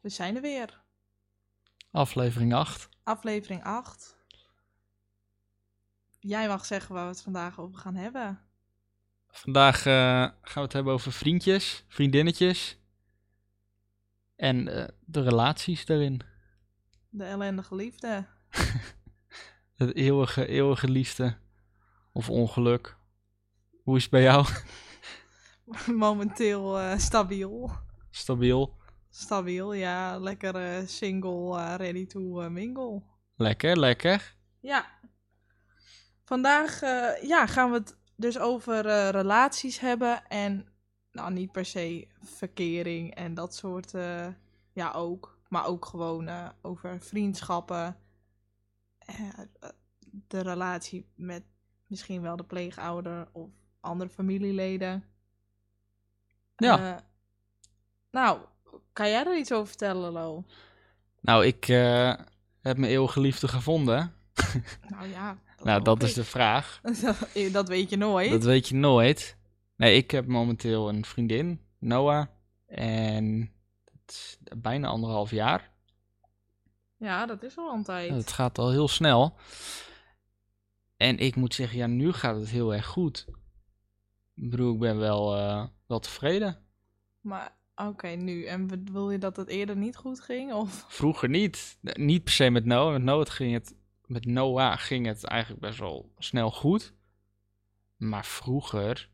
We zijn er weer. Aflevering 8. Aflevering 8. Jij mag zeggen waar we het vandaag over gaan hebben. Vandaag eh, gaan we het hebben over vriendjes, vriendinnetjes. En eh, de relaties daarin. De ellendige liefde. Het eeuwige, eeuwige liefde. Of ongeluk. Hoe is het bij jou? Momenteel eh, stabiel. Stabiel. Stabiel, ja. Lekker eh, single, eh, ready to eh, mingle. Lekker, lekker. Ja. Vandaag ja, gaan we het dus over relaties hebben. En nou, niet per se verkering en dat soort. ja, ook. Maar ook gewoon over vriendschappen. De relatie met misschien wel de pleegouder of andere familieleden. Ja. Nou, kan jij er iets over vertellen, Lo? Nou, ik eh, heb mijn eeuwige liefde gevonden. Nou ja. nou, hoop dat is ik. de vraag. dat weet je nooit. Dat weet je nooit. Nee, ik heb momenteel een vriendin, Noah. En het is bijna anderhalf jaar. Ja, dat is al een tijd. Het gaat al heel snel. En ik moet zeggen, ja, nu gaat het heel erg goed. Ik bedoel, ik ben wel, eh, wel tevreden. Maar oké, nu. En wil je dat het eerder niet goed ging? Of Vroeger niet. Niet per se met Noah. Met Noah ging het, met Noah ging het eigenlijk best wel snel goed. Maar vroeger,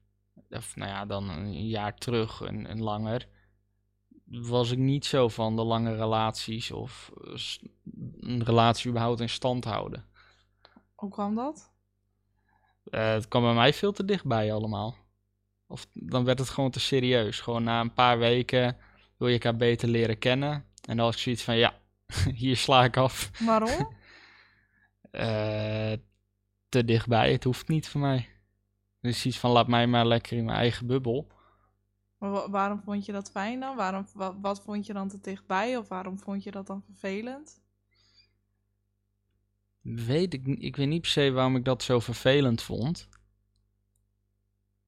of nou ja, dan een jaar terug en, en langer, was ik niet zo van de lange relaties of eh, een relatie überhaupt in stand houden. hoe kwam dat? Eh, het kwam bij mij veel te dichtbij allemaal. Of dan werd het gewoon te serieus. Gewoon na een paar weken wil je elkaar beter leren kennen. En dan was ik zoiets van, ja, hier sla ik af. Waarom? Eh, te dichtbij, het hoeft niet voor mij. Dus iets van, laat mij maar lekker in mijn eigen bubbel. Maar wa- waarom vond je dat fijn dan? Waarom, wa- wat vond je dan te dichtbij? Of waarom vond je dat dan vervelend? Weet ik, ik weet niet per se waarom ik dat zo vervelend vond.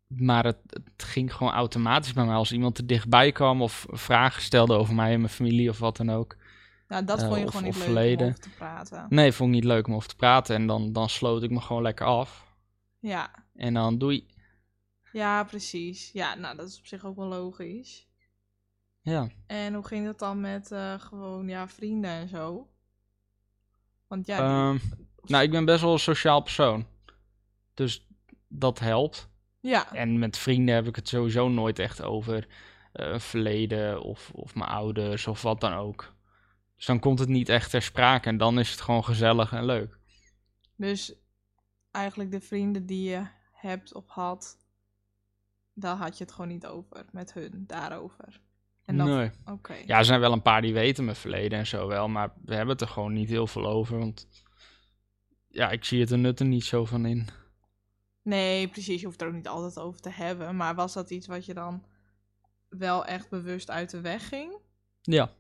Maar het, het ging gewoon automatisch bij mij. Als iemand te dichtbij kwam of vragen stelde over mij en mijn familie of wat dan ook. Nou, dat Eh, vond je of- gewoon niet leuk verleden. om over te praten. Nee, vond ik niet leuk om over te praten. En dan, dan sloot ik me gewoon lekker af. Ja. En dan doei. ja, precies. Ja, nou, dat is op zich ook wel logisch. Ja. En hoe ging dat dan met eh, gewoon, ja, vrienden en zo? Want ja, die- Ehm, nou, ik ben best wel een sociaal persoon. Dus dat helpt. Ja. En met vrienden heb ik het sowieso nooit echt over eh, verleden of, of mijn ouders of wat dan ook. Dus dan komt het niet echt ter sprake en dan is het gewoon gezellig en leuk. Dus eigenlijk de vrienden die je hebt of had, daar had je het gewoon niet over met hun, daarover. En dan, Nee. Ja, er zijn wel een paar die weten mijn verleden en zo wel, maar we hebben het er gewoon niet heel veel over. Want ja, ik zie het er nut er niet zo van in. Nee, precies. Je hoeft er ook niet altijd over te hebben. Maar was dat iets wat je dan wel echt bewust uit de weg ging? Ja,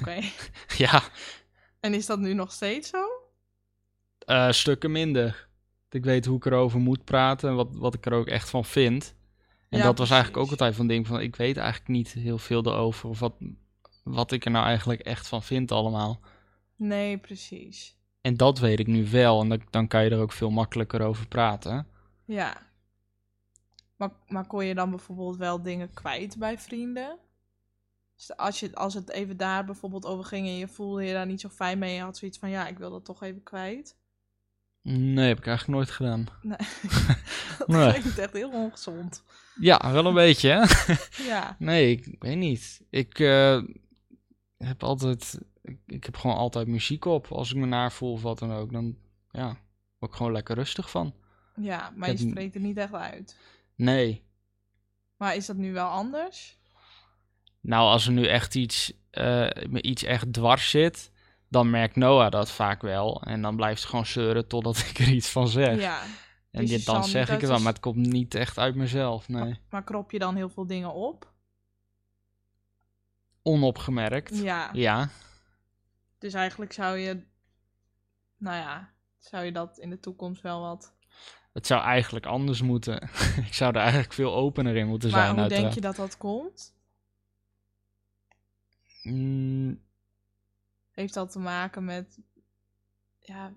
Oké. ja en is dat nu nog steeds zo? eh, stukken minder. Ik weet hoe ik erover moet praten en wat, wat ik er ook echt van vind. En Ja, dat was eigenlijk ook altijd van ding van, ik weet eigenlijk niet heel veel erover. Of wat, wat ik er nou eigenlijk echt van vind allemaal. Nee, precies. En dat weet ik nu wel. En dan, dan kan je er ook veel makkelijker over praten. Ja. Maar, maar kon je dan bijvoorbeeld wel dingen kwijt bij vrienden? Dus als, je, als het even daar bijvoorbeeld over ging en je voelde je daar niet zo fijn mee, je had zoiets van ja, ik wil dat toch even kwijt. Nee, heb ik eigenlijk nooit gedaan. Nee. dat Nee. klinkt echt heel ongezond. Ja, wel een beetje hè. Ja. Nee, ik weet niet. Ik eh, heb altijd... Ik, ik heb gewoon altijd muziek op. Als ik me naar voel of wat dan ook. Dan ja, word ik gewoon lekker rustig van. Ja, maar je spreekt er niet echt uit. Nee. Maar is dat nu wel anders? Nou, als er nu echt iets, me iets echt dwars zit, dan merkt Noah dat vaak wel. En dan blijft ze gewoon zeuren totdat ik er iets van zeg. Ja. en dit, dan zeg ik het wel, maar het komt niet echt uit mezelf. Nee. Maar, maar krop je dan heel veel dingen op? Onopgemerkt. Ja. Ja. Dus eigenlijk zou je, nou ja, zou je dat in de toekomst wel wat. Het zou eigenlijk anders moeten. ik zou er eigenlijk veel opener in moeten Maar zijn. hoe denk je dat dat komt? Mm, Heeft dat te maken met, ja,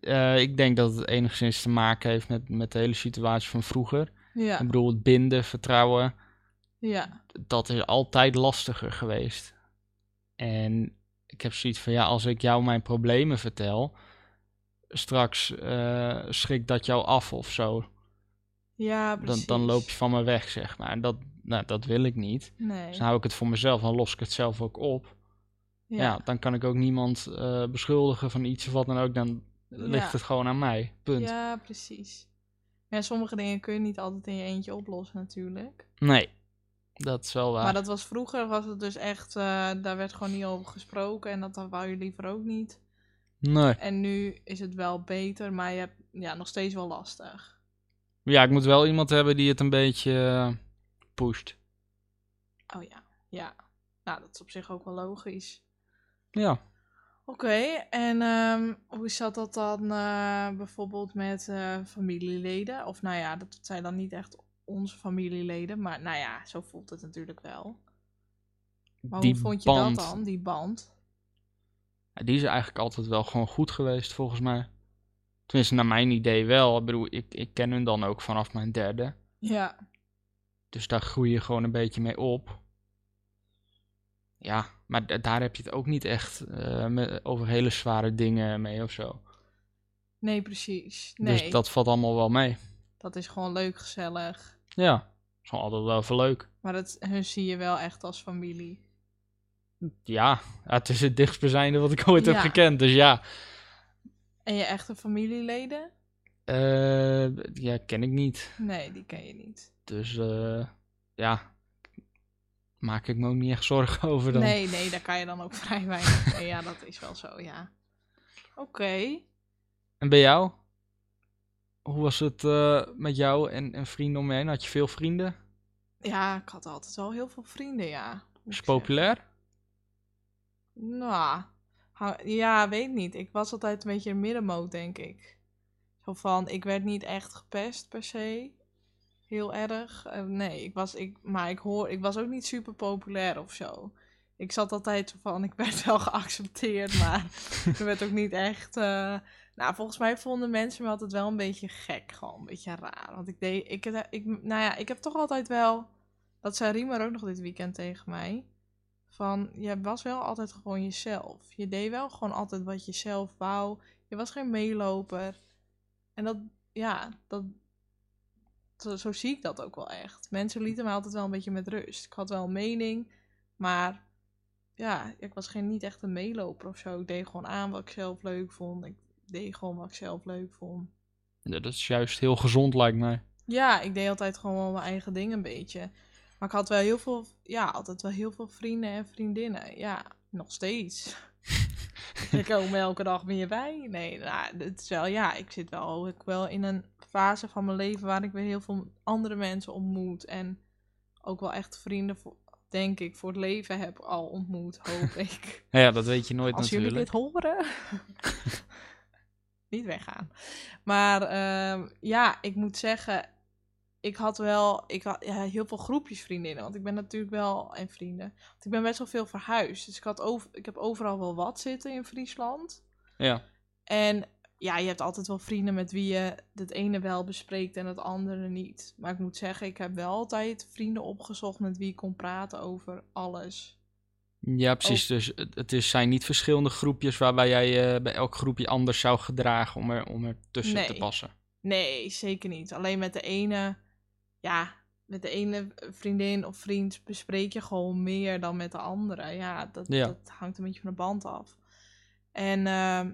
Eh, ik denk dat het enigszins te maken heeft met, met de hele situatie van vroeger. ja, Ik bedoel, het binden, vertrouwen, ja, dat is altijd lastiger geweest. En ik heb zoiets van, ja, als ik jou mijn problemen vertel, straks eh schrik dat jou af of zo. ja, Dan, precies. dan loop je van me weg, zeg maar. En dat, nou, dat wil ik niet. Nee, Dus dan hou ik het voor mezelf, dan los ik het zelf ook op. Ja, dan kan ik ook niemand eh, beschuldigen van iets of wat dan ook. Dan ligt Ja. het gewoon aan mij. Punt. Ja, precies. Ja, sommige dingen kun je niet altijd in je eentje oplossen natuurlijk. Nee, dat is wel waar. Maar dat was vroeger, was het dus echt, eh, daar werd gewoon niet over gesproken en dat wou je liever ook niet. Nee. En nu is het wel beter, maar je hebt ja, nog steeds wel lastig. Ja, ik moet wel iemand hebben die het een beetje eh, pusht. Oh ja, ja. Nou, dat is op zich ook wel logisch. Ja. Oké, en ehm, hoe zat dat dan eh, bijvoorbeeld met eh, familieleden? Of nou ja, dat zijn dan niet echt onze familieleden, maar nou ja, zo voelt het natuurlijk wel. Maar die hoe vond je band, dat dan, die band? Die is eigenlijk altijd wel gewoon goed geweest, volgens mij. Tenminste, naar mijn idee wel. Ik bedoel, ik, ik ken hun dan ook vanaf mijn derde. Ja, Dus daar groei je gewoon een beetje mee op. Ja, maar da- daar heb je het ook niet echt eh, met, over hele zware dingen mee of zo. nee, precies. Nee, Dus dat valt allemaal wel mee. dat is gewoon leuk, gezellig. Ja, is gewoon altijd wel even leuk. Maar dat, hun zie je wel echt als familie. Ja, het is het dichtstbijzijnde wat ik ooit heb gekend. Dus ja, En je echte familieleden? eh, ja, ken ik niet. Nee, die ken je niet. Dus eh, ja, maak ik me ook niet echt zorgen over dan. Nee, nee, daar kan je dan ook vrij weinig mee. Ja, dat is wel zo, ja. Oké. En bij jou? Hoe was het eh, met jou en, en vrienden om je heen? Had je veel vrienden? Ja, ik had altijd wel heel veel vrienden, ja. Is populair? Nou, ja, weet niet. Ik was altijd een beetje een middenmoot, denk ik. Zo van, ik werd niet echt gepest per se. Heel erg. Eh, nee, ik was, ik, maar ik, hoor, ik was ook niet super populair of zo. Ik zat altijd zo van, ik werd wel geaccepteerd, maar er werd ook niet echt... eh, nou, volgens mij vonden mensen me altijd wel een beetje gek. Gewoon een beetje raar. Want ik deed... Ik, ik, nou ja, ik heb toch altijd wel... Dat zei Riemer ook nog dit weekend tegen mij. Van, je was wel altijd gewoon jezelf. Je deed wel gewoon altijd wat je zelf wou. Je was geen meeloper. En dat, ja, dat... Zo, zo zie ik dat ook wel echt. Mensen lieten me altijd wel een beetje met rust. Ik had wel een mening, maar ja, ik was geen, niet echt een meeloper of zo. Ik deed gewoon aan wat ik zelf leuk vond. Ik deed gewoon wat ik zelf leuk vond. Ja, dat is juist heel gezond, lijkt mij. Ja, ik deed altijd gewoon wel mijn eigen ding een beetje. Maar ik had wel heel veel, ja, altijd wel heel veel vrienden en vriendinnen. Ja, nog steeds. ik kom elke dag meer bij. Nee, nou, het is wel, ja, ik zit wel ook wel in een fase van mijn leven waar ik weer heel veel andere mensen ontmoet. En ook wel echt vrienden, voor, denk ik, voor het leven heb al ontmoet, hoop ik. Ja, dat weet je nooit Als jullie natuurlijk. dit horen. Niet weggaan. Maar ehm, ja, ik moet zeggen, ik had wel ik had, ja, heel veel groepjes vriendinnen. Want ik ben natuurlijk wel, en vrienden. Want ik ben best wel veel verhuisd. Dus ik, had over, ik heb overal wel wat zitten in Friesland. Ja. En ja, je hebt altijd wel vrienden met wie je het ene wel bespreekt en het andere niet. Maar ik moet zeggen, ik heb wel altijd vrienden opgezocht met wie ik kon praten over alles. Ja, precies. Dus het, is, zijn niet verschillende groepjes waarbij jij je bij elk groepje anders zou gedragen om er, om er tussen te passen. Nee, zeker niet. Alleen met de ene, ja, met de ene vriendin of vriend bespreek je gewoon meer dan met de andere. Ja, dat, Ja. dat hangt een beetje van de band af. En ehm,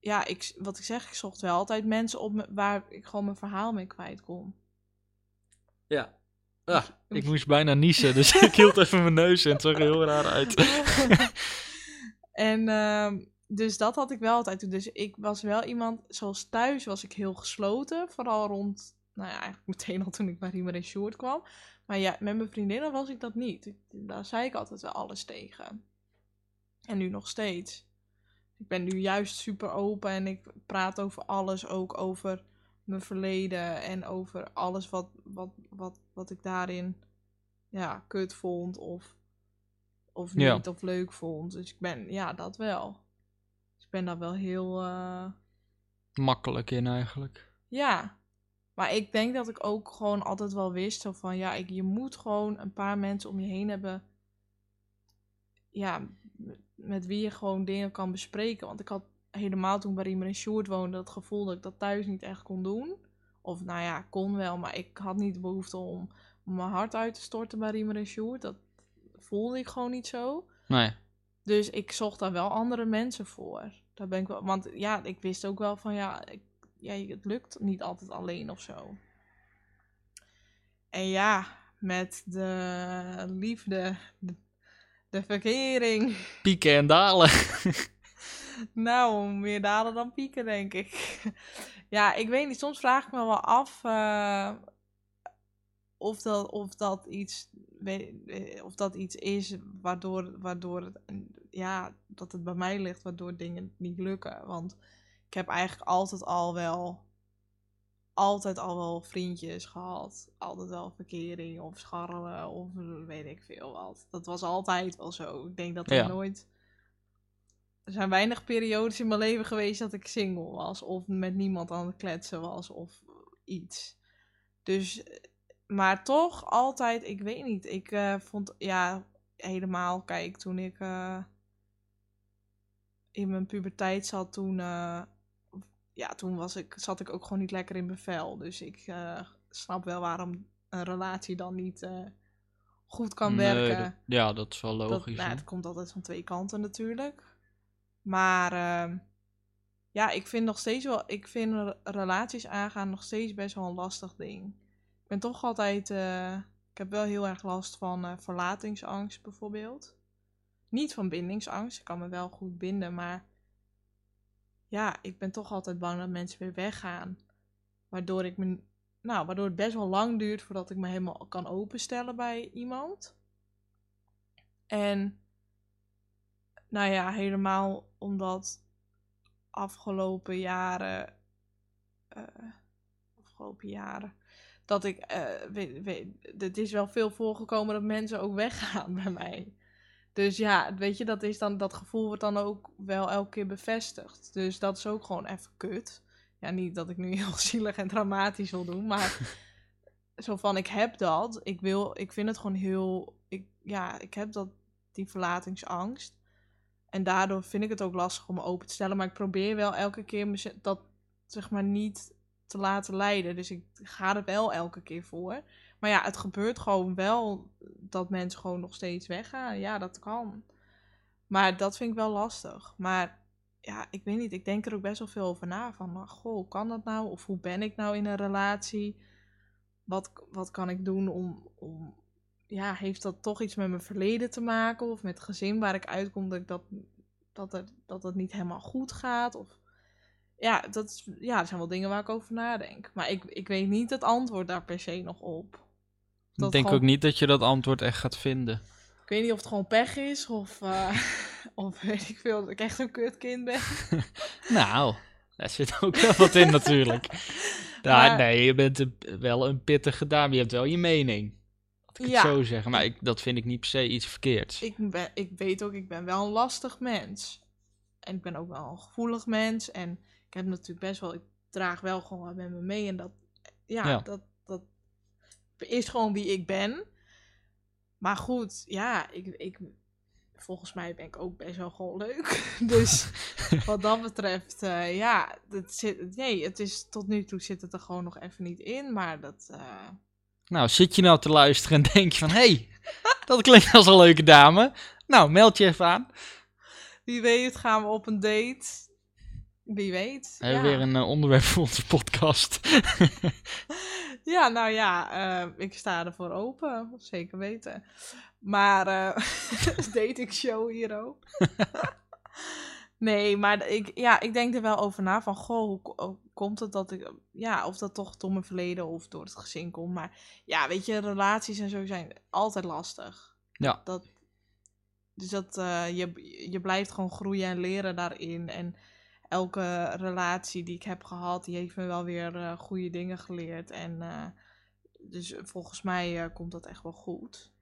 ja, ik, wat ik zeg, ik zocht wel altijd mensen op me- waar ik gewoon mijn verhaal mee kwijt kon. Ja. Ah, ik moest bijna niezen, dus ik hield even mijn neus en het zag er heel raar uit. en ehm, dus dat had ik wel altijd. Dus ik was wel iemand, zoals thuis was ik heel gesloten. Vooral rond, nou ja, eigenlijk meteen al toen ik bij Riemer en Sjoerd kwam. Maar ja, met mijn vriendinnen was ik dat niet. Daar zei ik altijd wel alles tegen. En nu nog steeds. Ik ben nu juist super open en ik praat over alles. Ook over mijn verleden en over alles wat, wat, wat, wat ik daarin ja, kut vond. Of, of Ja. niet of leuk vond. Dus ik ben, ja, dat wel. Dus ik ben daar wel heel, eh, Makkelijk in eigenlijk. ja. Maar ik denk dat ik ook gewoon altijd wel wist zo van, ja, ik, je moet gewoon een paar mensen om je heen hebben, ja, met wie je gewoon dingen kan bespreken. Want ik had helemaal toen bij Riemer en Sjoerd woonde, dat gevoel dat ik dat thuis niet echt kon doen. Of nou ja, kon wel, maar ik had niet de behoefte om, om mijn hart uit te storten bij Riemer en Sjoerd. Dat voelde ik gewoon niet zo. Nee. Dus ik zocht daar wel andere mensen voor. Daar ben ik wel, want ja, ik wist ook wel van ja, ik, ja, het lukt niet altijd alleen of zo. En ja, met de liefde, de, de verkering. Pieken en dalen. Nou, meer dalen dan pieken, denk ik. ja, ik weet niet. Soms vraag ik me wel af eh, of, dat, of, dat iets, eh, of dat iets is waardoor, waardoor het, ja, dat het bij mij ligt, waardoor dingen niet lukken. Want ik heb eigenlijk altijd al wel, altijd al wel vriendjes gehad. Altijd wel verkering of scharrelen of weet ik veel wat. Dat was altijd wel zo. Ik denk dat er Ja. nooit er zijn weinig periodes in mijn leven geweest dat ik single was. Of met niemand aan het kletsen was. Of iets. Dus, maar toch altijd, ik weet niet. Ik eh, vond, ja, helemaal, kijk, toen ik eh, in mijn puberteit zat, toen, eh, ja, toen was ik, zat ik ook gewoon niet lekker in mijn vel. Dus ik eh, snap wel waarom een relatie dan niet eh, goed kan Nee, werken. dat- ja, dat is wel Dat, logisch. nou, hè. het komt altijd van twee kanten natuurlijk. Maar ehm, ja, ik vind nog steeds wel, ik vind re- relaties aangaan nog steeds best wel een lastig ding. Ik ben toch altijd, eh, ik heb wel heel erg last van verlatingsangst bijvoorbeeld. Niet van bindingsangst, ik kan me wel goed binden, maar ja, ik ben toch altijd bang dat mensen weer weggaan. Waardoor ik me, nou, waardoor het best wel lang duurt voordat ik me helemaal kan openstellen bij iemand. En nou ja, helemaal omdat afgelopen jaren, eh, afgelopen jaren, dat ik, eh, weet, weet, het is wel veel voorgekomen dat mensen ook weggaan bij mij. Dus ja, weet je, dat, is dan, dat gevoel wordt dan ook wel elke keer bevestigd. Dus dat is ook gewoon even kut. Ja, niet dat ik nu heel zielig en dramatisch wil doen, maar zo van, ik heb dat. Ik wil, ik vind het gewoon heel, ik, ja, ik heb dat, die verlatingsangst. En daardoor vind ik het ook lastig om me open te stellen. Maar ik probeer wel elke keer dat, zeg maar, niet te laten leiden. Dus ik ga er wel elke keer voor. Maar ja, het gebeurt gewoon wel dat mensen gewoon nog steeds weggaan. Ja, dat kan. Maar dat vind ik wel lastig. Maar ja, ik weet niet. Ik denk er ook best wel veel over na. Van, goh, kan dat nou? Of hoe ben ik nou in een relatie? Wat, wat kan ik doen om, om... Ja, heeft dat toch iets met mijn verleden te maken? Of met het gezin waar ik uitkom dat ik dat, dat, dat het niet helemaal goed gaat? Of... Ja, dat ja, zijn wel dingen waar ik over nadenk. Maar ik, ik weet niet het antwoord daar per se nog op. Ik denk gewoon- ook niet dat je dat antwoord echt gaat vinden. Ik weet niet of het gewoon pech is of, eh, of weet ik veel, dat ik echt een kutkind ben. Nou, daar zit ook wel wat in natuurlijk. Maar- nee, je bent een- wel een pittige dame. Je hebt wel je mening. Laat ik het zo zeggen. Maar ik, dat vind ik niet per se iets verkeerds. Ik, ben, ik weet ook, ik ben wel een lastig mens. En ik ben ook wel een gevoelig mens. En ik heb natuurlijk best wel, ik draag wel gewoon wat met me mee. En dat, ja, dat is gewoon wie ik ben. Maar goed, ja, ik, ik, volgens mij ben ik ook best wel gewoon leuk. Dus wat dat betreft, eh, ja, het zit, nee, het is, tot nu toe zit het er gewoon nog even niet in. Maar dat, eh, Nou, zit je nou te luisteren en denk je van... Hé, hey, dat klinkt als een leuke dame. Nou, meld je even aan. wie weet gaan we op een date. Wie weet. We hebben ja. weer een eh, onderwerp voor onze podcast. Ja, nou ja, eh, ik sta ervoor open, zeker weten. Maar eh dating show hier ook. nee, maar ik, ja, ik denk er wel over na van, goh, hoe hoe komt het dat ik, ja, of dat toch door mijn verleden of door het gezin komt. Maar ja, weet je, relaties en zo zijn altijd lastig. Ja. Dat, dus dat, eh, je, je blijft gewoon groeien en leren daarin. En elke relatie die ik heb gehad, die heeft me wel weer eh, goede dingen geleerd. En eh, dus volgens mij eh, komt dat echt wel goed.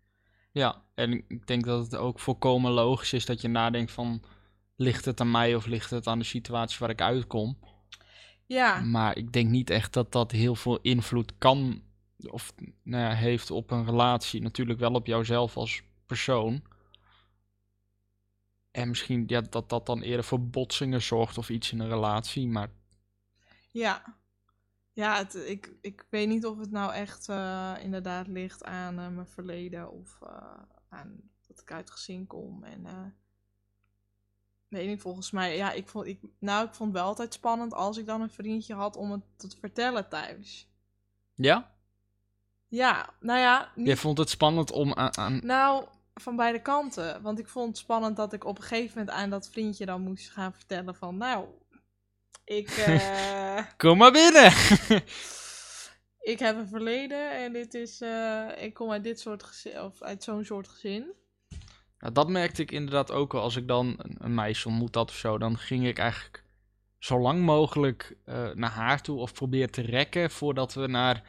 Ja, en ik denk dat het ook volkomen logisch is dat je nadenkt van... Ligt het aan mij of ligt het aan de situatie waar ik uitkom? Ja, Maar ik denk niet echt dat dat heel veel invloed kan of nou ja, heeft op een relatie. Natuurlijk wel op jouzelf als persoon. En misschien ja, dat dat dan eerder voor botsingen zorgt of iets in een relatie. Maar ja. Ja, het, ik, ik weet niet of het nou echt eh, inderdaad ligt aan eh, mijn verleden of eh, aan dat ik uit gezin kom. En weet niet, volgens mij, ja, ik vond, ik, nou, ik vond het wel altijd spannend als ik dan een vriendje had om het te vertellen thuis. ja, Ja, nou ja, niet jij vond het spannend om aan... aan- Nou, van beide kanten. Want ik vond het spannend dat ik op een gegeven moment aan dat vriendje dan moest gaan vertellen van... Nou, ik, eh, Kom maar binnen! ik heb een verleden en dit is... eh, ik kom uit dit soort gezin, of uit zo'n soort gezin. Nou, dat merkte ik inderdaad ook al. Als ik dan een, meisje ontmoet had of zo, dan ging ik eigenlijk zo lang mogelijk eh, naar haar toe of probeer te rekken voordat we naar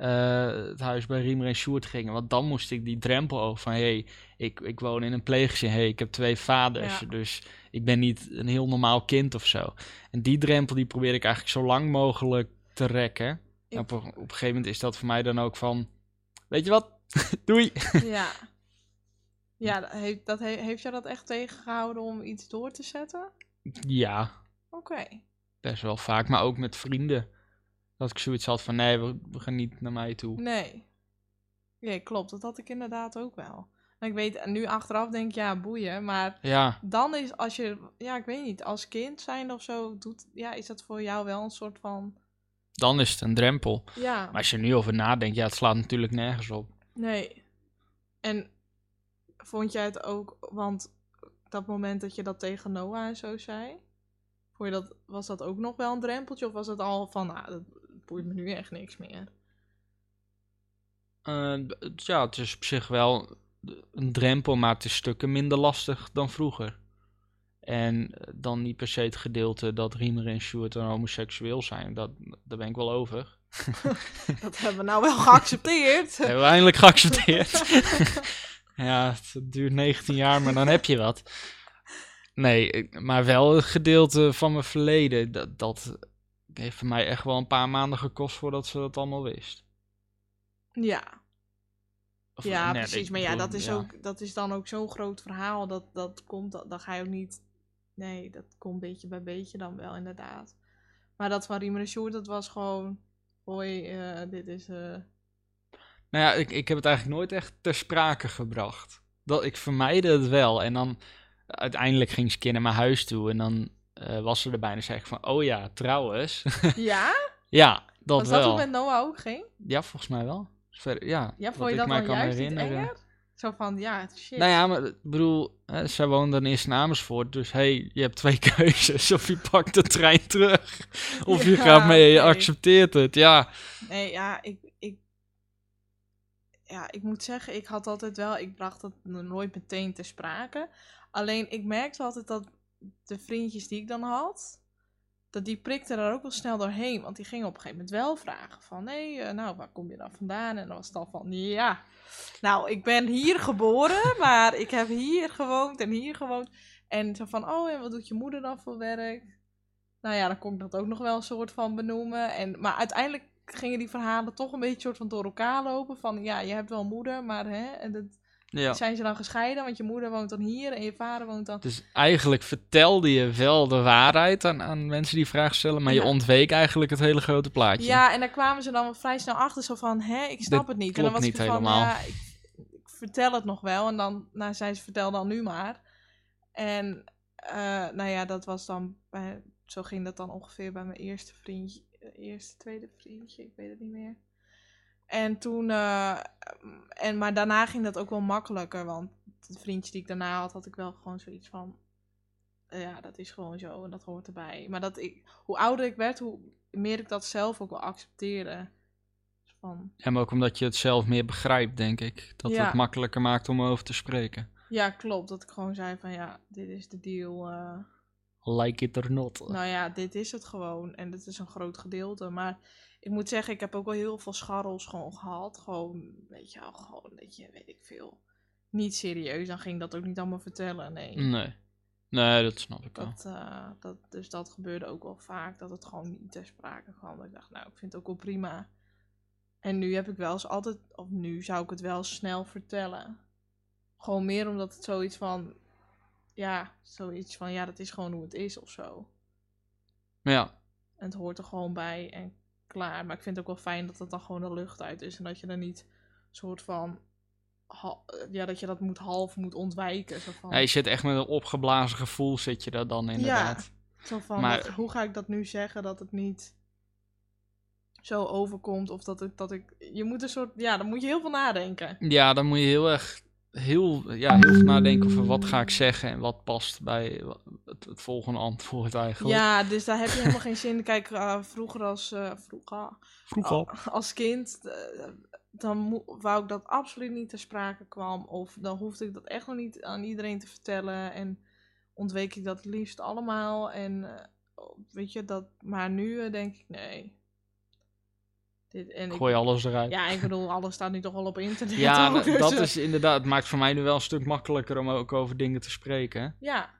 eh, het huis bij Riemer en Sjoerd gingen. Want dan moest ik die drempel over van, hé, hey, ik, ik woon in een pleeggezin, hey, ik heb twee vaders, Ja. dus ik ben niet een heel normaal kind of zo. En die drempel die probeer ik eigenlijk zo lang mogelijk te rekken. Ik- op, een- op een gegeven moment is dat voor mij dan ook van, weet je wat, doei. ja. Ja, dat heeft, dat he- heeft jou dat echt tegengehouden om iets door te zetten? ja, Oké. Best wel vaak, maar ook met vrienden. Dat ik zoiets had van, nee, we, we gaan niet naar mij toe. Nee. Nee, klopt. Dat had ik inderdaad ook wel. En ik weet, nu achteraf denk ik, ja, boeien. Maar Ja, dan is als je, ja, ik weet niet, als kind zijn of zo, doet, ja, is dat voor jou wel een soort van, dan is het een drempel. ja, Maar als je er nu over nadenkt, ja, het slaat natuurlijk nergens op. nee. En vond jij het ook, want dat moment dat je dat tegen Noah en zo zei, vond je dat, was dat ook nog wel een drempeltje? Of was het al van, nou, dat boeit me nu echt niks meer? Eh, ja, het is op zich wel een drempel, maar het is stukken minder lastig dan vroeger. En eh, dan niet per se het gedeelte dat Riemer en Sjoerd dan homoseksueel zijn. Dat, daar ben ik wel over. Dat hebben we nou wel geaccepteerd. hebben we eindelijk geaccepteerd. ja, het duurt 19 jaar, maar dan heb je wat. Nee, maar wel het gedeelte van mijn verleden. Dat, dat heeft voor mij echt wel een paar maanden gekost voordat ze dat allemaal wist. ja. Of, Ja, nee, precies. Maar ja, bedoel, dat is, Ook, dat is dan ook zo'n groot verhaal. Dat, dat komt, dat, dan ga je ook niet... Nee, dat komt beetje bij beetje dan wel, inderdaad. Maar dat van Riemer en Sjoerd, dat was gewoon... Hoi, eh, dit is... eh, Nou ja, ik, ik heb het eigenlijk nooit echt ter sprake gebracht. Dat, ik vermijdde het wel. En dan uiteindelijk ging ze een keer naar mijn huis toe. En dan eh, was ze erbij en zei ik van... Oh ja, trouwens. Ja? ja, dat Was dat wel. hoe het met Noah ook ging? Ja, volgens mij wel. Ja, Ja, vond je ik dat dan juist herinneren. Zo van, ja, shit. Nou ja, maar ik bedoel, hè, zij woont dan eerst in Amersfoort. Dus hey, je hebt twee keuzes. Of je pakt de trein terug. Of je gaat mee, je accepteert het. Ja, Nee, ja, ik, ik... Ja, ik moet zeggen, ik had altijd wel... Ik bracht dat no- nooit meteen ter sprake. Alleen, ik merkte altijd dat de vriendjes die ik dan had... Dat die prikten er ook wel snel doorheen. Want die gingen op een gegeven moment wel vragen van... Hé, hey, nou, waar kom je dan vandaan? En dan was het dan van, ja... Nou, ik ben hier geboren, maar ik heb hier gewoond en hier gewoond. En zo van, oh, en wat doet je moeder dan voor werk? Nou ja, dan kon ik dat ook nog wel een soort van benoemen. En, maar uiteindelijk gingen die verhalen toch een beetje soort van door elkaar lopen. Van ja, je hebt wel moeder, maar hè, en dat, ja. zijn ze dan gescheiden? Want je moeder woont dan hier en je vader woont dan... Dus eigenlijk vertelde je wel de waarheid aan, aan mensen die vragen stellen. Maar je ontweek eigenlijk het hele grote plaatje. Ja, en daar kwamen ze dan vrij snel achter. Zo van, hè, ik snap Dit het niet. En dan was niet van, helemaal. ja, ik, ik vertel het nog wel. En dan, nou, zei ze, vertel dan nu maar. En, eh, nou ja, dat was dan, bij, zo ging dat dan ongeveer bij mijn eerste vriendje. eh, Eerste, tweede vriendje, ik weet het niet meer. En toen, eh, en, maar daarna ging dat ook wel makkelijker. Want het vriendje die ik daarna had, had ik wel gewoon zoiets van... eh, ja, dat is gewoon zo en dat hoort erbij. Maar dat ik, hoe ouder ik werd, hoe meer ik dat zelf ook wel accepteerde. Van, En ook omdat je het zelf meer begrijpt, denk ik. Dat Ja. het makkelijker maakt om over te spreken. ja, klopt. Dat ik gewoon zei van, ja, dit is de deal. eh, Like it or not. nou ja, dit is het gewoon. En dit is een groot gedeelte. Maar ik moet zeggen, ik heb ook wel heel veel scharrels gewoon gehad. Gewoon, weet je wel, gewoon dat je, weet ik veel. niet serieus, dan ging dat ook niet allemaal vertellen. Nee. Nee. Nee, dat snap ik wel. Dat, eh, dat, dus dat gebeurde ook wel vaak, dat het gewoon niet ter sprake kwam. Dat ik dacht, nou, ik vind het ook wel prima. En nu heb ik wel eens altijd, of nu zou ik het wel snel vertellen. Gewoon meer omdat het zoiets van, ja, zoiets van, ja, dat is gewoon hoe het is of zo. Ja, En het hoort er gewoon bij en klaar. Maar ik vind het ook wel fijn dat het dan gewoon de lucht uit is. En dat je er niet soort van, ja, dat je dat moet half moet ontwijken. Zo van, ja, je zit echt met een opgeblazen gevoel, zit je daar dan inderdaad. Zo van, Maar- hoe ga ik dat nu zeggen dat het niet zo overkomt? Of dat ik, dat ik... Je moet een soort... Ja, dan moet je heel veel nadenken. Ja, dan moet je heel erg heel, ja, heel veel nadenken over wat ga ik zeggen en wat past bij het, het volgende antwoord eigenlijk. Ja, dus daar heb je helemaal geen zin in. Kijk, eh, vroeger als... eh, vroeger, al- als kind... eh, dan wou ik dat absoluut niet ter sprake kwam. Of dan hoefde ik dat echt nog niet aan iedereen te vertellen. En ontweek ik dat het liefst allemaal. En eh, weet je, dat... Maar nu denk ik, nee... Dit, en ik- Gooi alles eruit. Ja, ik bedoel, alles staat nu toch wel op internet. Ja, ook, dus, dat eh, is inderdaad, het maakt voor mij nu wel een stuk makkelijker om ook over dingen te spreken. Ja,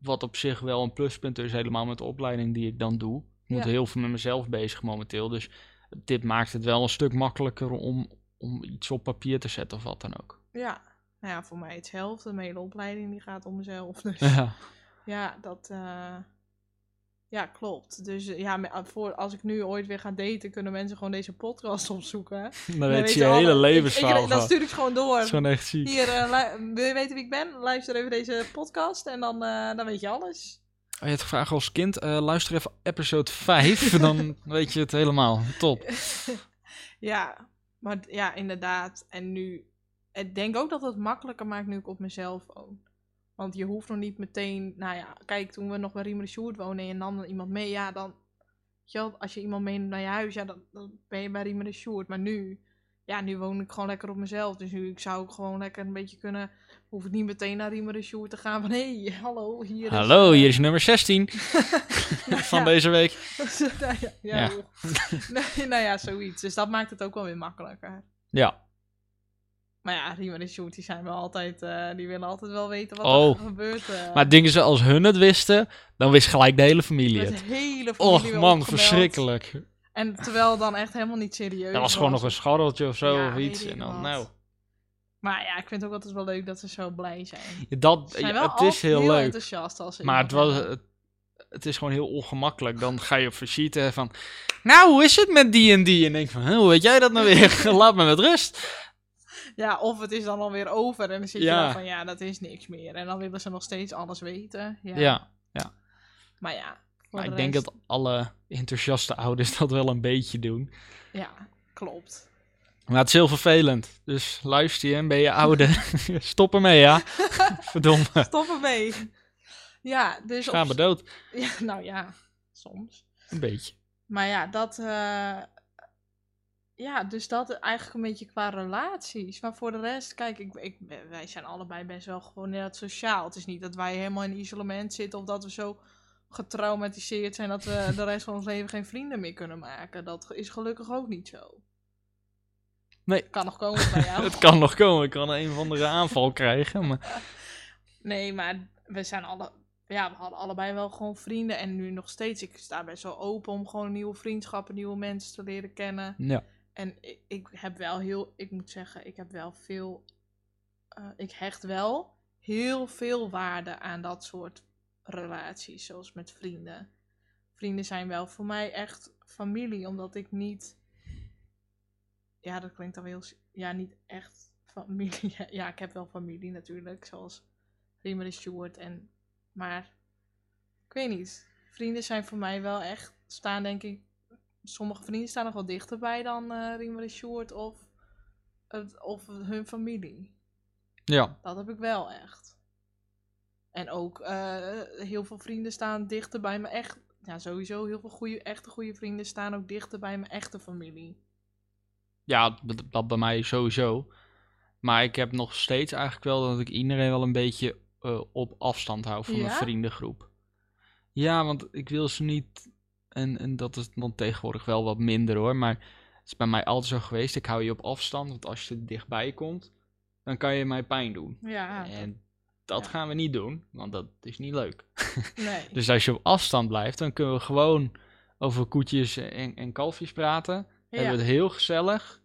Wat op zich wel een pluspunt is, helemaal met de opleiding die ik dan doe. Ik moet Ja. heel veel met mezelf bezig momenteel. Dus dit maakt het wel een stuk makkelijker om, om iets op papier te zetten of wat dan ook. ja. Nou ja, voor mij hetzelfde. Mijn hele opleiding die gaat om mezelf. Dus Ja, ja, dat... eh, ja, klopt. Dus eh, ja, me- voor, als ik nu ooit weer ga daten, kunnen mensen gewoon deze podcast opzoeken. dan Dan weet je je alle- hele levensverhaal ik, Dan van. stuur ik gewoon door. Dat is gewoon echt ziek. Hier, eh, wil je weten wie ik ben? Luister even deze podcast en dan, eh, dan weet je alles. Oh, je hebt gevraagd als kind, eh, luister even episode 5, dan weet je het helemaal. Top. Ja, maar ja, inderdaad. En nu, ik denk ook dat het makkelijker maakt nu ik op mezelf woon. Want je hoeft nog niet meteen, nou ja, kijk, toen we nog bij Riemer de Sjoerd wonen en dan iemand mee, ja, dan, je als je iemand meeneemt naar je huis, ja, dan, dan ben je bij Riemer de Sjoerd. Maar nu, ja, nu woon ik gewoon lekker op mezelf. Dus nu ik zou ik gewoon lekker een beetje kunnen, hoef ik niet meteen naar Riemer de Sjoerd te gaan van, hé, hey, hallo, hier is... Hallo, eh, hier is nummer 16 van ja. deze week. nou ja, ja, nou ja, zoiets. Dus dat maakt het ook wel weer makkelijker. Ja, Maar ja, Riemer en Sjoerd, die zijn wel altijd, eh, die willen altijd wel weten wat Oh. er gebeurt. eh maar dingen ze als hun het wisten, dan wist gelijk de hele familie het. de hele familie Och man, verschrikkelijk. En terwijl dan echt helemaal niet serieus Dat was gewoon nog een scharreltje of zo Ja, of iets. En dan, wat. nou, Maar ja, ik vind het ook altijd wel leuk dat ze zo blij zijn. dat, Ze zijn ja, wel het is heel leuk. enthousiast als ze Maar het, was, het, het is gewoon heel ongemakkelijk. Dan ga je op visite van... Nou, hoe is het met die en die? En denk van, "Huh, hoe weet jij dat nou weer? Laat me met rust. Ja, of het is dan alweer over en dan zit je Ja. dan van, ja, dat is niks meer. En dan willen ze nog steeds alles weten. Ja. Ja, Maar ja, maar de ik denk dat alle enthousiaste ouders dat wel een beetje doen. Ja, klopt. Maar het is heel vervelend. Dus luister je en ben je ouder. Stop ermee, ja. Verdomme. Stop ermee. Ja, dus... Ga op- maar dood. Ja, nou ja, soms. Een beetje. Maar ja, dat. eh, ja, dus dat eigenlijk een beetje qua relaties. Maar voor de rest, kijk, ik, ik, wij zijn allebei best wel gewoon net sociaal. Het is niet dat wij helemaal in isolement zitten of dat we zo getraumatiseerd zijn dat we de rest van ons leven geen vrienden meer kunnen maken. Dat is gelukkig ook niet zo. Nee. Kan nog komen bij jou. Het kan nog komen. Ik kan een of andere aanval krijgen. Maar Nee, maar we zijn alle. Ja, we hadden allebei wel gewoon vrienden. En nu nog steeds. Ik sta best wel open om gewoon nieuwe vriendschappen, nieuwe mensen te leren kennen. ja. En ik, ik heb wel heel, ik moet zeggen, ik heb wel veel, eh, ik hecht wel heel veel waarde aan dat soort relaties, zoals met vrienden. Vrienden zijn wel voor mij echt familie, omdat ik niet, ja, dat klinkt dan heel, ja, niet echt familie. Ja, ik heb wel familie natuurlijk, zoals Riemer en Stuart en, maar ik weet niet. Vrienden zijn voor mij wel echt, staan denk ik sommige vrienden staan nog wel dichterbij dan eh Riemer en Sjoerd of, of hun familie. Ja. Dat heb ik wel echt. En ook eh, heel veel vrienden staan dichter bij me echt. Ja, sowieso heel veel goede, echte goede vrienden staan ook dichter bij mijn echte familie. Ja, dat, bij mij sowieso. Maar ik heb nog steeds eigenlijk wel dat ik iedereen wel een beetje eh, op afstand hou van mijn vriendengroep. Ja, want ik wil ze niet. En, en dat is dan tegenwoordig wel wat minder hoor. Maar het is bij mij altijd zo geweest. Ik hou je op afstand. Want als je er dichtbij komt, dan kan je mij pijn doen. Ja, En dat ja. gaan we niet doen, want dat is niet leuk. nee. Dus als je op afstand blijft, dan kunnen we gewoon over koetjes en, en kalfjes praten. ja. Hebben we het heel gezellig,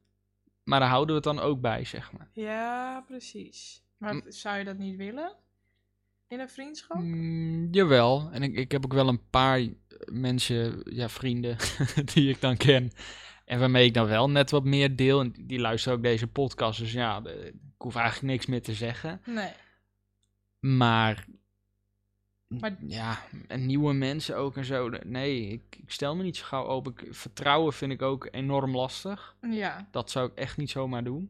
maar daar houden we het dan ook bij, zeg maar. ja, precies. Maar zou je dat niet willen? In een vriendschap? Mm, jawel, en ik, ik heb ook wel een paar mensen, ja, vrienden, die ik dan ken. En waarmee ik dan wel net wat meer deel. En die luisteren ook deze podcast, dus ja, ik hoef eigenlijk niks meer te zeggen. Nee. Maar, Maar- ja, en nieuwe mensen ook en zo. Nee, ik, ik stel me niet zo gauw open. Vertrouwen vind ik ook enorm lastig. Ja. Dat zou ik echt niet zomaar doen.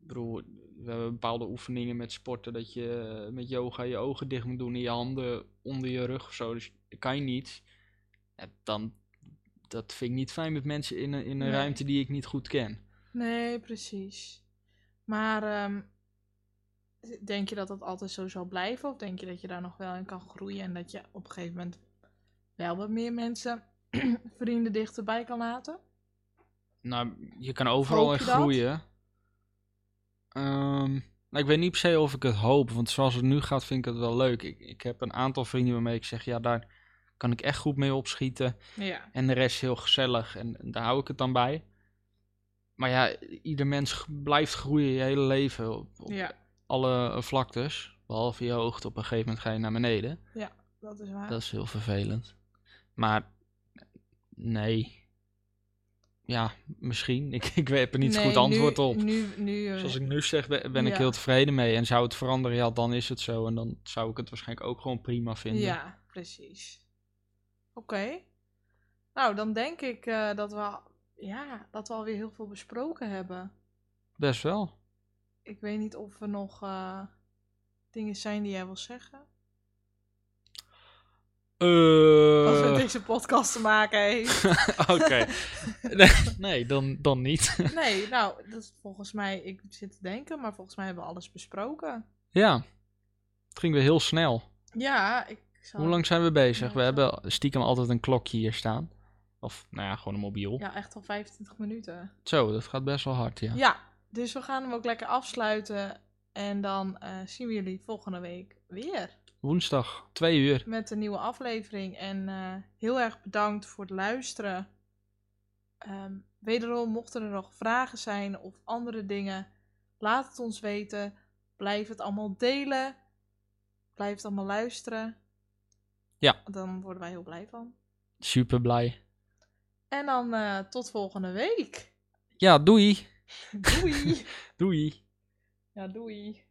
Ik bedoel, we hebben bepaalde oefeningen met sporten dat je met yoga je ogen dicht moet doen en je handen onder je rug of zo. Dus dat kan je niet. Ja, dan, dat vind ik niet fijn met mensen in een, in een Nee. ruimte die ik niet goed ken. Nee, precies. Maar ehm, denk je dat dat altijd zo zal blijven? Of denk je dat je daar nog wel in kan groeien en dat je op een gegeven moment wel wat meer mensen, vrienden dichterbij kan laten? Nou, je kan overal in dat? Ehm, nou, ik weet niet per se of ik het hoop, want zoals het nu gaat vind ik het wel leuk. Ik, ik heb een aantal vrienden waarmee ik zeg, ja, daar kan ik echt goed mee opschieten. Ja. En de rest heel gezellig en, en daar hou ik het dan bij. Maar ja, ieder mens blijft groeien je hele leven op, op Ja, alle vlaktes. Behalve je hoogte, op een gegeven moment ga je naar beneden. dat is waar. Dat is heel vervelend. Maar nee. Ja, misschien. Ik, ik heb er niet Nee, goed antwoord nu, op. Nu, nu, eh, Zoals ik nu zeg, ben, ben ik heel tevreden mee. En zou het veranderen, ja, dan is het zo. En dan zou ik het waarschijnlijk ook gewoon prima vinden. Ja, precies. Oké. Nou, dan denk ik eh, dat, we, ja, dat we alweer heel veel besproken hebben. Best wel. Ik weet niet of er nog eh, dingen zijn die jij wil zeggen. Eh, met deze podcast te maken heeft. Oké. nee, nee, dan, dan niet. Nee, nou, dat is volgens mij, ik zit te denken, maar volgens mij hebben we alles besproken. ja. Het ging weer heel snel. Ja, ik zal... Hoe lang zijn we bezig? Ja, We hebben stiekem altijd een klokje hier staan. Of, nou ja, gewoon een mobiel. Ja, echt al 25 minuten. Zo, dat gaat best wel hard, ja. Ja, dus we gaan hem ook lekker afsluiten. En dan eh, zien we jullie volgende week weer Woensdag, twee uur. met een nieuwe aflevering. En eh, heel erg bedankt voor het luisteren. Ehm, wederom, mochten er nog vragen zijn of andere dingen, laat het ons weten. Blijf het allemaal delen. Blijf het allemaal luisteren. Ja. Dan worden wij heel blij van. Super blij. En dan eh, tot volgende week. Ja, doei. Doei. Doei. ja, doei.